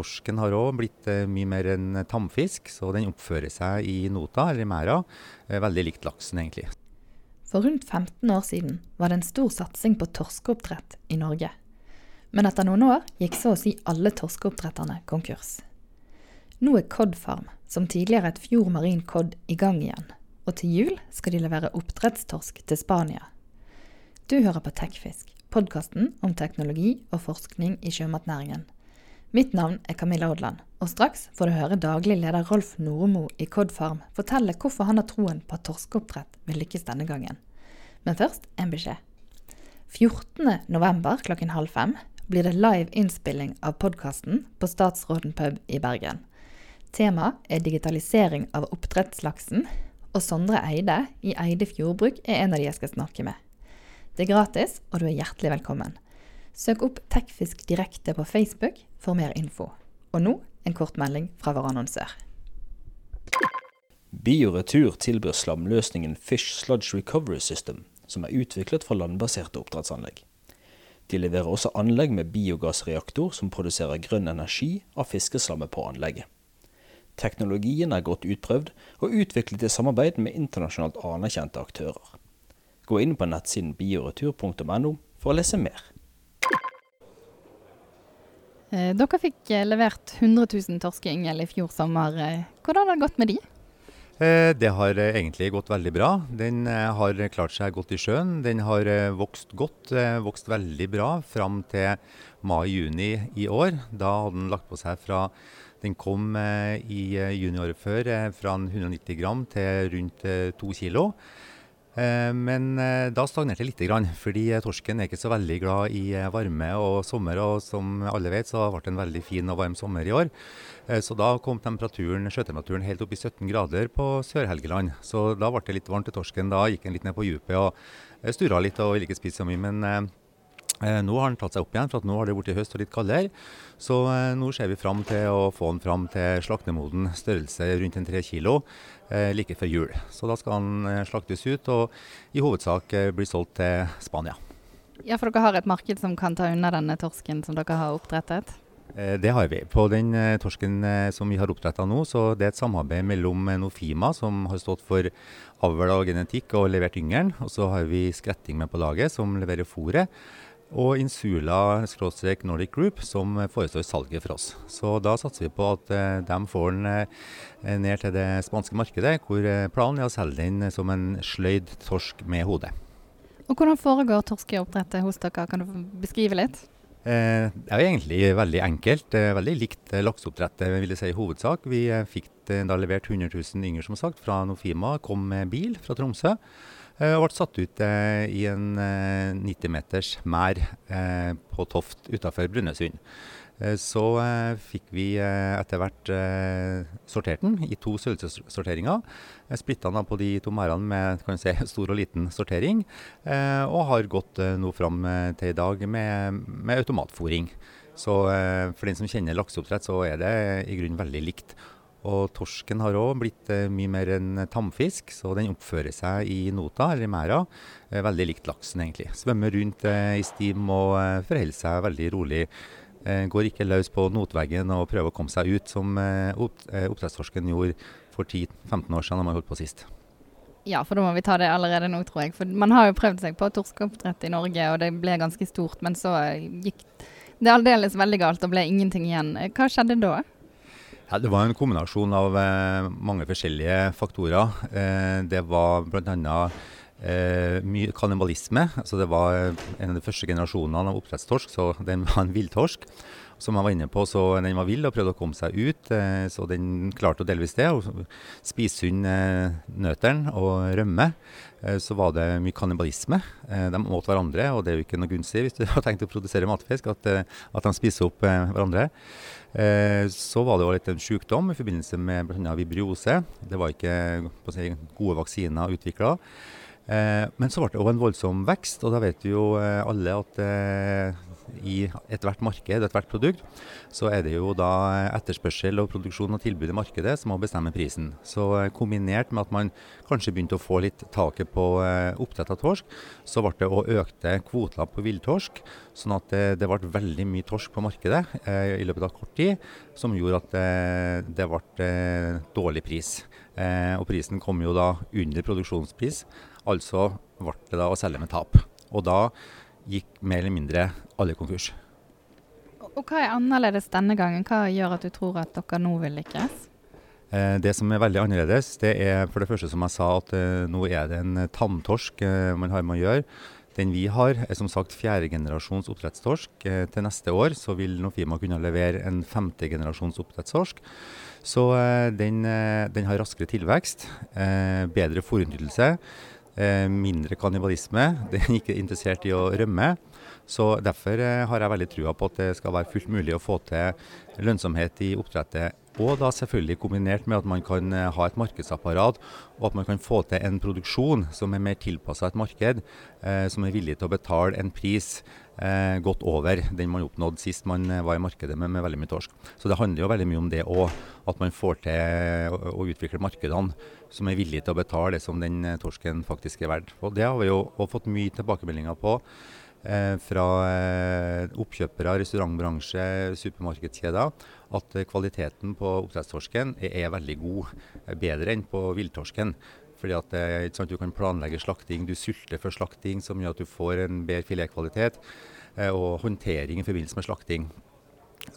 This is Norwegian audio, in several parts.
torsken har òg blitt eh, mye mer en tamfisk, så den oppfører seg i nota, eller merda, eh, veldig likt laksen egentlig. For rundt 15 år siden var det en stor satsing på torskeoppdrett i Norge. Men etter noen år gikk så å si alle torskeoppdretterne konkurs. Nå er Cod Farm, som tidligere et Fjord Marin Cod, i gang igjen. Og til jul skal de levere oppdrettstorsk til Spania. Du hører på Tekfisk, podkasten om teknologi og forskning i sjømatnæringen. Mitt navn er Camilla Odland, og straks får du høre daglig leder Rolf Noremo i Cod Farm fortelle hvorfor han har troen på at torskeoppdrett vil lykkes denne gangen. Men først en beskjed. 14.11. klokken halv fem blir det live innspilling av podkasten på Statsråden pub i Bergen. Temaet er digitalisering av oppdrettslaksen, og Sondre Eide i Eide Fjordbruk er en av de jeg skal snakke med. Det er gratis, og du er hjertelig velkommen. Søk opp Tekfisk direkte på Facebook for mer info. Og nå en kort melding fra vår annonsør. Bioretur tilbyr slamløsningen Fish Sludge Recovery System, som er utviklet fra landbaserte oppdrettsanlegg. De leverer også anlegg med biogassreaktor som produserer grønn energi av fiskeslammet på anlegget. Teknologien er godt utprøvd og utviklet i samarbeid med internasjonalt anerkjente aktører. Gå inn på nettsiden bioretur.no for å lese mer. Eh, dere fikk eh, levert 100 000 torskeyngel i fjor sommer. Eh, hvordan har det gått med de? Det har egentlig gått veldig bra. Den har klart seg godt i sjøen. Den har vokst godt, vokst veldig bra fram til mai-juni i år. Da hadde den lagt på seg fra den kom i juni året før fra 190 gram til rundt 2 kilo. Eh, men eh, da stagnerte det litt, fordi torsken er ikke så veldig glad i eh, varme og sommer. Og som alle vet, så ble det en veldig fin og varm sommer i år. Så da kom temperaturen, sjøtemperaturen helt opp i 17 grader på Sør-Helgeland. Så da ble det litt varmt til torsken. Da gikk den litt ned på dypet og stura litt og ville ikke spise så mye. men Eh, nå har den tatt seg opp igjen, for nå har det blitt høst og litt kaldere. Så eh, nå ser vi fram til å få den fram til slaktemoden størrelse rundt en tre kilo eh, like før jul. Så da skal den eh, slaktes ut og i hovedsak eh, bli solgt til Spania. Ja, For dere har et marked som kan ta unna denne torsken som dere har oppdrettet? Eh, det har vi. På den torsken som vi har oppdretta nå, så det er et samarbeid mellom Nofima, som har stått for avl og genetikk og levert yngelen. Og så har vi Skretting med på laget, som leverer fôret og Insula-Nordic Group, som forestår salget for oss. Så da satser vi på at eh, de får den eh, ned til det spanske markedet, hvor eh, planen er å selge den som en sløyd torsk med hode. Og Hvordan foregår torskeoppdrettet hos dere, kan du beskrive litt? Eh, det er egentlig veldig enkelt. Veldig likt lakseoppdrettet, vil jeg si i hovedsak. Vi fikk da levert 100 000 yngre, som sagt, fra Nofima. Kom med bil fra Tromsø. Eh, og ble satt ut eh, i en 90 eh, meters mær på Toft utafor Brønnøysund. Så fikk vi etter hvert sortert den i to størrelsessorteringer. Splitta den på de to merdene med si, stor og liten sortering. Og har gått nå fram til i dag med, med automatfòring. Så for den som kjenner lakseoppdrett, så er det i grunnen veldig likt. Og torsken har òg blitt eh, mye mer en tamfisk, så den oppfører seg i nota, eller i merda, eh, veldig likt laksen egentlig. Svømmer rundt eh, i stim og forholder seg veldig rolig. Går ikke løs på notveggen og prøver å komme seg ut, som oppdrettstorsken gjorde for 10-15 år siden da man holdt på sist. Ja, for da må vi ta det allerede nå, tror jeg. For man har jo prøvd seg på torskeoppdrett i Norge, og det ble ganske stort. Men så gikk det aldeles veldig galt og ble ingenting igjen. Hva skjedde da? Ja, det var en kombinasjon av eh, mange forskjellige faktorer. Eh, det var bl.a. Eh, mye kannibalisme. Altså det var en av de første generasjonene av oppdrettstorsk, så den var en villtorsk. Som jeg var inne på, så Den var vill og prøvde å komme seg ut, eh, så den klarte delvis det. og Spise unna eh, nøttene og rømme. Eh, så var det mye kannibalisme. De åt hverandre, og det er jo ikke noe gunstig hvis du har tenkt å produsere matfisk, at, at de spiser opp hverandre. Eh, så var det jo litt en sykdom i forbindelse med bl.a. vibriose. Det var ikke si, gode vaksiner utvikla. Eh, men så ble det òg en voldsom vekst, og da vet vi jo eh, alle at i ethvert marked, ethvert produkt, så er det jo da etterspørsel og produksjon og tilbud i markedet som må bestemme prisen. Så kombinert med at man kanskje begynte å få litt taket på oppdrett av torsk, så ble det òg økte kvoter på villtorsk. Sånn at det, det, ble veldig mye torsk på markedet eh, i løpet av kort tid, som gjorde at det, ble dårlig pris. Eh, og prisen kom jo da under produksjonspris. Altså ble det da å selge med tap. Og da gikk mer eller mindre alle konkurs. Og Hva er annerledes denne gangen? Hva gjør at du tror at dere nå vil lykkes? Eh, det som er veldig annerledes, det er for det første som jeg sa, at eh, nå er det en tamtorsk eh, man har med å gjøre. Den vi har, er som sagt fjerdegenerasjons oppdrettstorsk. Til neste år så vil Nofima kunne levere en femtegenerasjons oppdrettstorsk. Så den, den, har raskere tilvekst, bedre fôrutnyttelse. Eh, mindre kannibalisme. Den er ikke interessert i å rømme. Så Derfor eh, har jeg veldig trua på at det skal være fullt mulig å få til lønnsomhet i oppdrettet. Og da selvfølgelig kombinert med at man kan eh, ha et markedsapparat, og at man kan få til en produksjon som er mer tilpassa et marked, eh, som er villig til å betale en pris eh, godt over den man oppnådde sist man var i markedet med, med, veldig mye torsk. Så det handler jo veldig mye om det òg, at man får til å, å utvikle markedene som er villige til å betale det som den torsken faktisk er verdt. Og Det har vi jo fått mye tilbakemeldinger på. Eh, fra eh, oppkjøpere, restaurantbransje, supermarkedskjeder, at eh, kvaliteten på oppdrettstorsken er, veldig god. Bedre enn på villtorsken. Fordi at sant, Du kan planlegge slakting, du sulter før slakting, som gjør at du får en bedre filetkvalitet. Og håndtering i forbindelse med slakting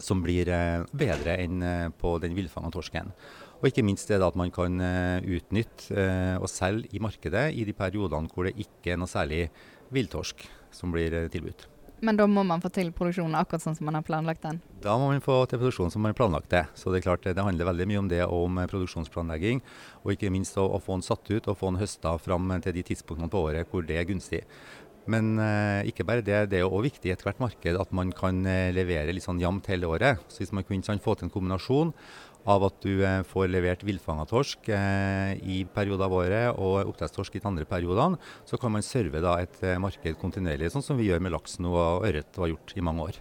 som blir bedre enn på den villfanga torsken. Og ikke minst det at man kan utnytte og selge i markedet i de periodene hvor det ikke er noe særlig villtorsk som blir eh, tilbudt. Men da må man få til produksjonen akkurat sånn som man har planlagt den? Da må man få til produksjonen som man har planlagt det. Så det er klart det handler veldig mye om det, om eh, produksjonsplanlegging. Og ikke minst å, å få den satt ut og få den høsta fram til de tidspunktene på året hvor det er gunstig. Men eh, ikke bare det, det er jo òg viktig i ethvert marked at man kan eh, levere litt sånn jevnt hele året. Så hvis man kunne få til en kombinasjon av at du eh, får levert villfanga torsk eh, i perioder av året og oppdrettstorsk i de andre periodene, så kan man serve da, et eh, marked kontinuerlig, sånn som vi gjør med laks nå og ørret har gjort i mange år.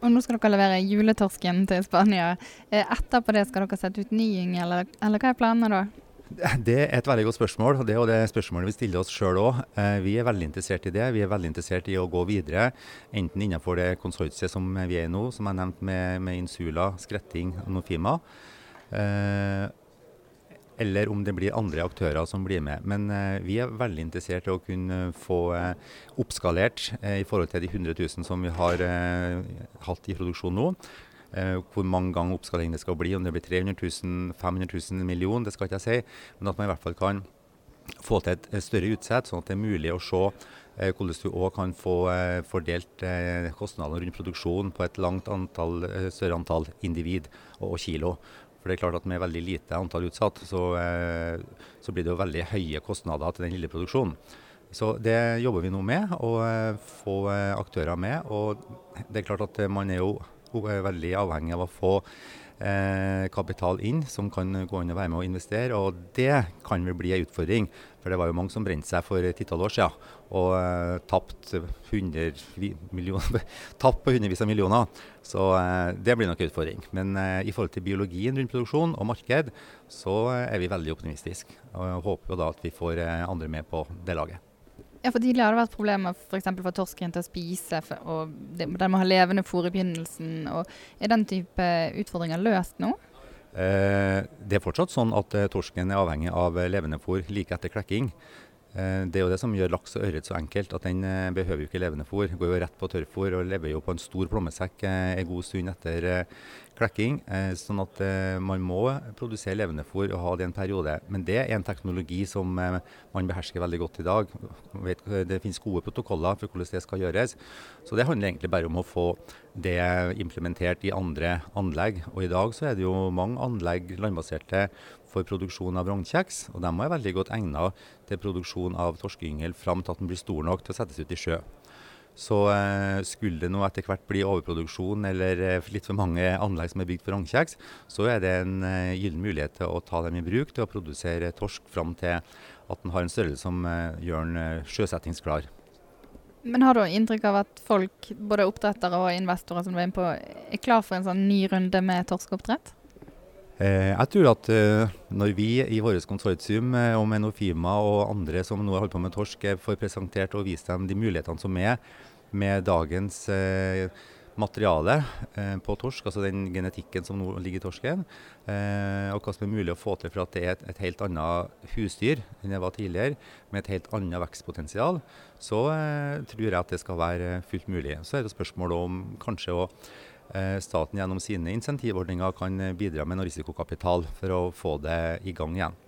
Og nå skal dere levere juletorsken til Spania. Etterpå det skal dere sette ut ny eller, eller hva er planene da? Det er et veldig godt spørsmål, og det er det spørsmålet vi stiller oss sjøl òg. Eh, vi er veldig interessert i det. Vi er veldig interessert i å gå videre, enten innenfor det konsortiet som vi er i nå, som jeg nevnte med, med Insula, Skretting og Nofima. Eh, eller om det blir andre aktører som blir med. Men eh, vi er veldig interessert i å kunne få oppskalert i forhold til de 100 000 som vi har hatt i produksjon nå. Eh, hvor mange ganger oppskalering det skal bli, om det blir 300 000, 500 000 million, det skal ikke jeg si. Men at man i hvert fall kan få til et større utsett, sånn at det er mulig å se eh, hvordan du òg kan få eh, fordelt eh, kostnadene rundt produksjonen på et langt antall, eh, større antall individ og, og, kilo. For det er klart at Med veldig lite antall utsatt, så, eh, så, blir det jo veldig høye kostnader til den lille produksjonen. Så Det jobber vi nå med, å få aktører med. og det er klart at man er jo er veldig avhengig av å få eh, kapital inn som kan gå inn og være med og investere. Og det kan vel bli en utfordring. For det var jo mange som brente seg for et titall år siden og eh, tapt, 100 millioner, tapt på hundrevis av millioner. Så eh, det blir nok en utfordring. Men eh, i forhold til biologien rundt produksjon og marked, så eh, er vi veldig optimistiske. Og håper jo da at vi får eh, andre med på det laget. Ja, for Tidligere har det vært problemer for, for torsken til å spise, for, og det, den må ha levende fôr i begynnelsen. Er den type utfordringer løst nå? Eh, det er fortsatt sånn at eh, torsken er avhengig av eh, levende fôr like etter klekking. Eh, det er jo det som gjør laks og ørret så enkelt, at den eh, behøver jo ikke levende fôr. Går jo rett på tørrfôr og lever jo på en stor plommesekk en god stund etter klekking. Eh, sånn at eh, man må produsere levende fôr og ha det i en periode. Men det er en teknologi som eh, man behersker veldig godt i dag. Det finnes gode protokoller for hvordan det skal gjøres. Så det handler egentlig bare om å få det implementert i andre anlegg. Og i dag så er det jo mange anlegg landbaserte for produksjon av rognkjeks. Og de er veldig godt egnet til produksjon av torskeyngel fram til at den blir stor nok til å settes ut i sjø. Så eh, skulle det nå etter hvert bli overproduksjon eller eh, litt for mange anlegg som er bygd for rognkjeks, så er det en eh, gyllen mulighet til å ta dem i bruk til å produsere torsk fram til at den har en størrelse som gjør den sjøsettingsklar. Men har du inntrykk av at folk, både oppdrettere og investorer som du er inne på, er klar for en sånn ny runde med torskeoppdrett? Eh, jeg tror at eh, når vi i vårt konsortium eh, og med Nofima og andre som nå holder på med torsk, får presentert og vist dem de mulighetene som er med dagens materiale på torsk, altså den genetikken som nå ligger i torsken, og hva som er mulig å få til for at det er et, et helt annet husdyr enn det var tidligere, med et helt annet vekstpotensial, så tror jeg at det skal være fullt mulig. Så er det spørsmålet om kanskje å staten gjennom sine insentivordninger kan eh, bidra med noe risikokapital for å få det i gang igjen.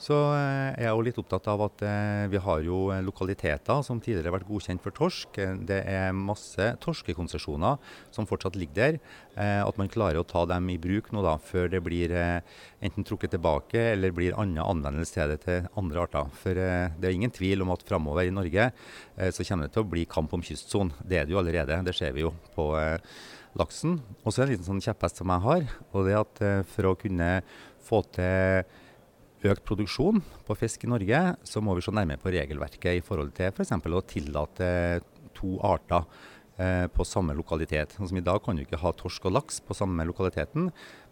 Så jeg er jo litt opptatt av at eh, vi har jo eh, lokaliteter som tidligere har vært godkjent for torsk. Eh, Det er masse torskekonsesjoner som fortsatt ligger der. Eh, At man klarer å ta dem i bruk nå da, før det blir eh, enten trukket tilbake eller blir annen anvendelse til det til andre arter. For eh, det er ingen tvil om at framover i Norge eh, så kommer det til å bli kamp om kystsonen. Det er det jo allerede, det ser vi jo på eh, laksen. Og så er det en liten sånn kjepphest som jeg har, og det at eh, for å kunne få til økt produksjon på fisk i Norge, så må vi se nærmere på regelverket i forhold til f.eks. å tillate to arter eh, på samme lokalitet. Som I dag kan du ikke ha torsk og laks på samme lokaliteten,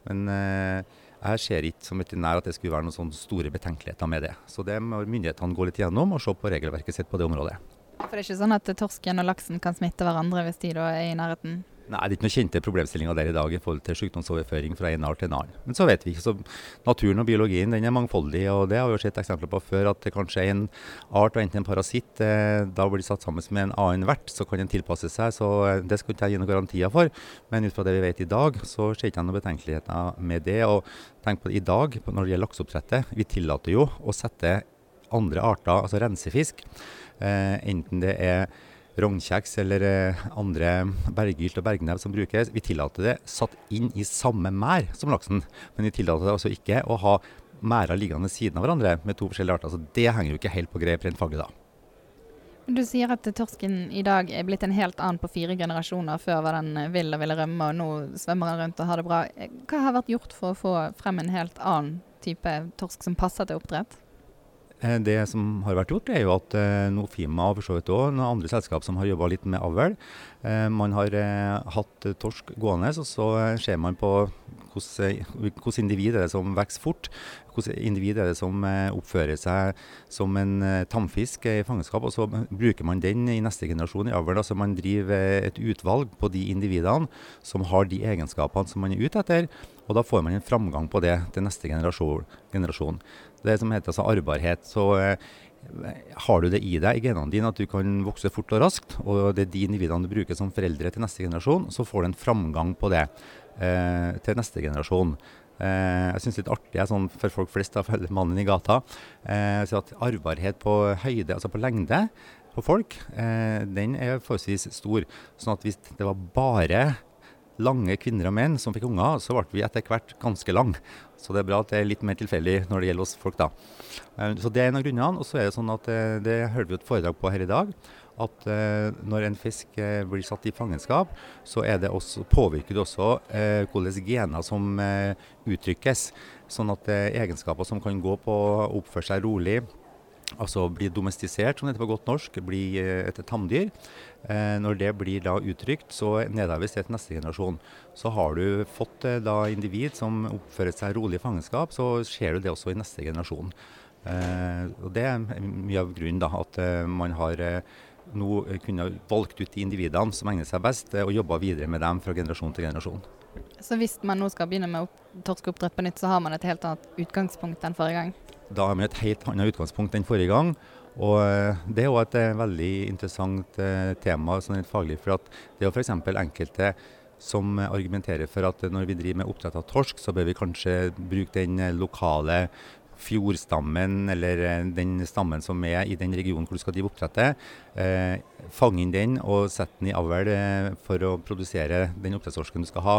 men eh, jeg ser ikke som veterinær at det skulle være noen sånne store betenkeligheter med det. Så det må myndighetene gå litt gjennom og se på regelverket sitt på det området. For det er ikke sånn at torsken og laksen kan smitte hverandre hvis de da er i nærheten? Nei, det er ikke noen kjente problemstillinger der i dag i forhold til sykdomsoverføring fra en art til en annen. Men så vet vi ikke. Så naturen og biologien den er mangfoldig, og det har vi jo sett eksempler på før. At kanskje en art og enten en parasitt eh, da blir satt sammen med en annen vert, så kan den tilpasse seg. Så eh, det skal ikke jeg gi noen garantier for. Men ut fra det vi vet i dag, så ser ikke jeg noen betenkeligheter med det. Og tenk på det i dag, når det gjelder lakseoppdrettet, vi tillater jo å sette andre arter, altså rensefisk, eh, enten det er rognkjeks eller eh, andre berggylt og bergnev som brukes. Vi tillater det satt inn i samme mær som laksen, men vi tillater det altså ikke å ha merder liggende siden av hverandre med to forskjellige arter. Så det henger jo ikke helt på greip rent faglig da. Du sier at torsken i dag er blitt en helt annen på fire generasjoner. Før var den eh, vill og ville rømme, og nå svømmer den rundt og har det bra. Hva har vært gjort for å få frem en helt annen type torsk som passer til oppdrett? Eh, Det som har vært gjort, er jo at eh, Nofima og for så vidt noen andre selskap som har jobba litt med avl. Eh, man har hatt torsk gående, og så ser man på hvilke individ er det som vokser fort. Hvilke individ er det som oppfører seg som en tamfisk i fangenskap. Og så bruker man den i neste generasjon i avl. Altså man driver et utvalg på de individene som har de egenskapene som man er ute etter. Og da får man en framgang på det til neste generasjon. Det som heter altså arvbarhet. Så eh, har du det i deg i genene dine at du kan vokse fort og raskt, og det er de individene du bruker som foreldre til neste generasjon, så får du en framgang på det eh, til neste generasjon. Eh, jeg syns det er litt artig jeg, sånn for folk flest, da, for mannen i gata, eh, at arvbarhet på høyde, altså på lengde på folk, eh, den er forholdsvis stor. Sånn at hvis det var bare lange kvinner og menn som fikk unger, så ble vi etter hvert ganske lang. Så det er bra at det er litt mer tilfeldig når det gjelder oss folk, da. Eh, Så det er en av grunnene. Og så er det sånn at eh, det hørte vi et foredrag på her i dag, at eh, når en fisk blir satt i fangenskap, så det også, påvirker det også hvordan gener som uttrykkes. Sånn at egenskaper som kan gå på å oppføre seg rolig, altså bli domestisert, som det heter på godt norsk, bli eh, et tamdyr. Eh, når det blir da uttrykt, så nedarves det til neste generasjon. Så har du fått eh, da individ som oppfører seg rolig i fangenskap, så ser du det også i neste generasjon. Og Det er mye av grunnen da, at man har nå kunne valgt ut de individene som egner seg best, og jobba videre med dem fra generasjon til generasjon. Så hvis man nå skal begynne med opp torskeoppdrett på nytt, så har man et helt annet utgangspunkt enn forrige gang? Da med et helt annet utgangspunkt enn forrige gang. Og eh, Det er også et veldig interessant eh, tema sånn rent faglig. For det er f.eks. enkelte som eh, argumenterer for at når vi driver med oppdrett av torsk, så bør vi kanskje bruke den lokale fjordstammen, eller eh, den stammen som er i den regionen hvor du skal drive oppdrettet. Eh, fange inn den og sette den i avl eh, for å produsere den oppdrettsorsken du skal ha.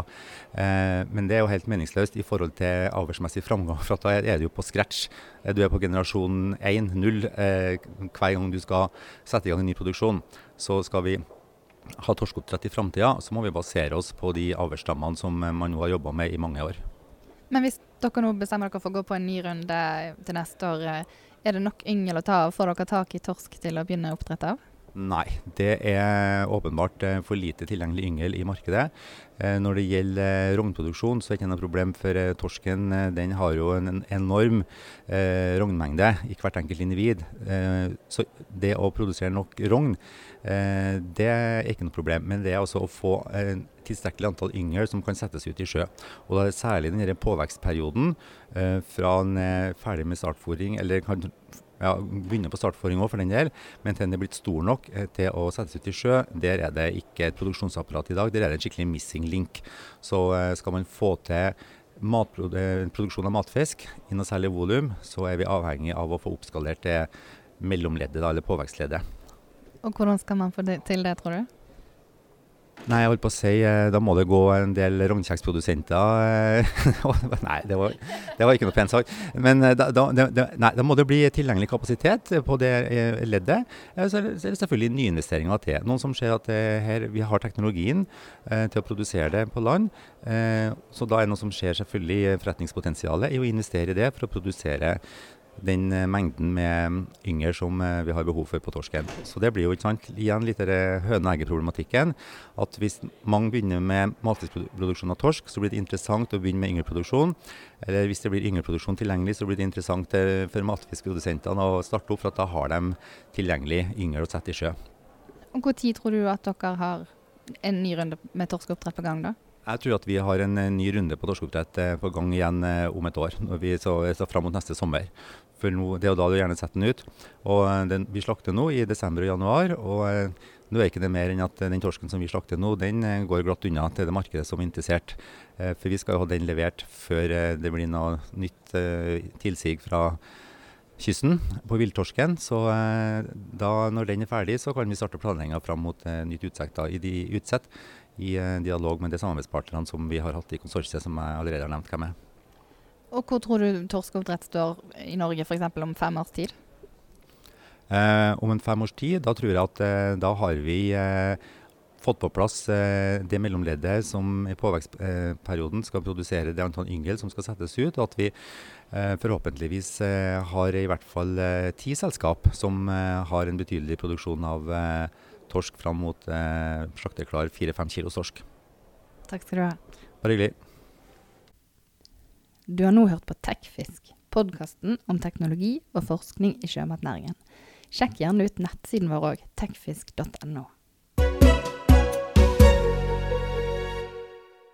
Eh, men det er jo helt meningsløst i forhold til avlsmessig framgang, for da er du jo på scratch. Eh, Du er på generasjon 1, 0, eh, hver gang du skal sette i gang en ny produksjon. Så skal vi ha torskeoppdrett i framtida, så må vi basere oss på de avlsstammene som man nå har jobba med i mange år. Men hvis dere nå bestemmer dere for å gå på en ny runde til neste år, er det nok yngel å ta av? Får dere tak i torsk til å begynne oppdrett av? Nei, det er åpenbart eh, for lite tilgjengelig yngel i markedet. Eh, når det gjelder rognproduksjon, så er det ikke noe problem, for eh, torsken den har jo en enorm rognmengde i hvert enkelt individ. Så det å produsere nok rogn, det er ikke noe problem. Men det er altså å få tilstrekkelig antall yngel som kan settes ut i sjø. Og da er det særlig den påvekstperioden fra en er ferdig med startfòring, eller kan ja, begynner på startforing òg, for den del. Men til den er blitt stor nok eh, til å settes ut i sjø, der er det ikke et produksjonsapparat i dag. Der er det en skikkelig missing link. Så eh, skal man få til produksjon av matfisk i noe særlig volum, så er vi avhengig av å få oppskalert det mellomleddet, eller påvekstleddet. Og hvordan skal man få det til det, tror du? Nei, jeg holdt på å si eh, da må det gå en del rognkjeksprodusenter eh, Nei, det var, det var, ikke noe pent sagt. Men eh, da, da, det, nei, da, må det bli tilgjengelig kapasitet på det leddet. Så er det selvfølgelig nyinvesteringer til. Noen som ser at her, vi har teknologien til å produsere det på land. Så da er det noe som ser selvfølgelig forretningspotensialet i å investere i det for å produsere den eh, mengden med yngel som eh, vi har behov for på torsken. Så det blir jo ikke sant, igjen litt høne-egget-problematikken. At hvis mange begynner med matfiskproduksjon av torsk, så blir det interessant å begynne med yngelproduksjon. Eller hvis det blir yngelproduksjon tilgjengelig, så blir det interessant eh, for matfiskprodusentene å starte opp, for at da har de tilgjengelig yngel å sette i sjø. Og Når tror du at dere har en ny runde med torskeoppdrett på gang da? Jeg tror at vi har en ny runde på torskeoppdrett på gang igjen om et år, når vi så, så fram mot neste sommer. For nå, det er jo da du gjerne setter den ut. Og eh, den, Vi slakter nå i desember og januar. og eh, nå er ikke det mer enn at den torsken som vi slakter nå, den eh, går glatt unna til det markedet som er interessert. For vi skal jo ha den levert før det blir noe nytt tilsig fra kysten på villtorsken. Så da, når den er ferdig, så kan vi starte planlegginga fram mot nytt utsett, i, de, utsett, i dialog med de samarbeidspartnerne som vi har hatt i konsortiet, som jeg allerede har nevnt hvem er. Og hvor tror du torskeoppdrett står i Norge f.eks. om fem års tid? Eh, om en fem års tid, da tror jeg at eh, da har vi eh, fått på plass eh, det mellomleddet som i påvekstperioden skal produsere det antall yngel som skal settes ut. Og at vi eh, forhåpentligvis eh, har i hvert fall ti selskap som har en betydelig produksjon av torsk fram mot slakteklar fire-fem kilos torsk. Takk skal du ha. Bare hyggelig. Du har nå hørt på Tekfisk, podkasten om teknologi og forskning i sjømatnæringen. Sjekk gjerne ut nettsiden vår òg, tekfisk.no.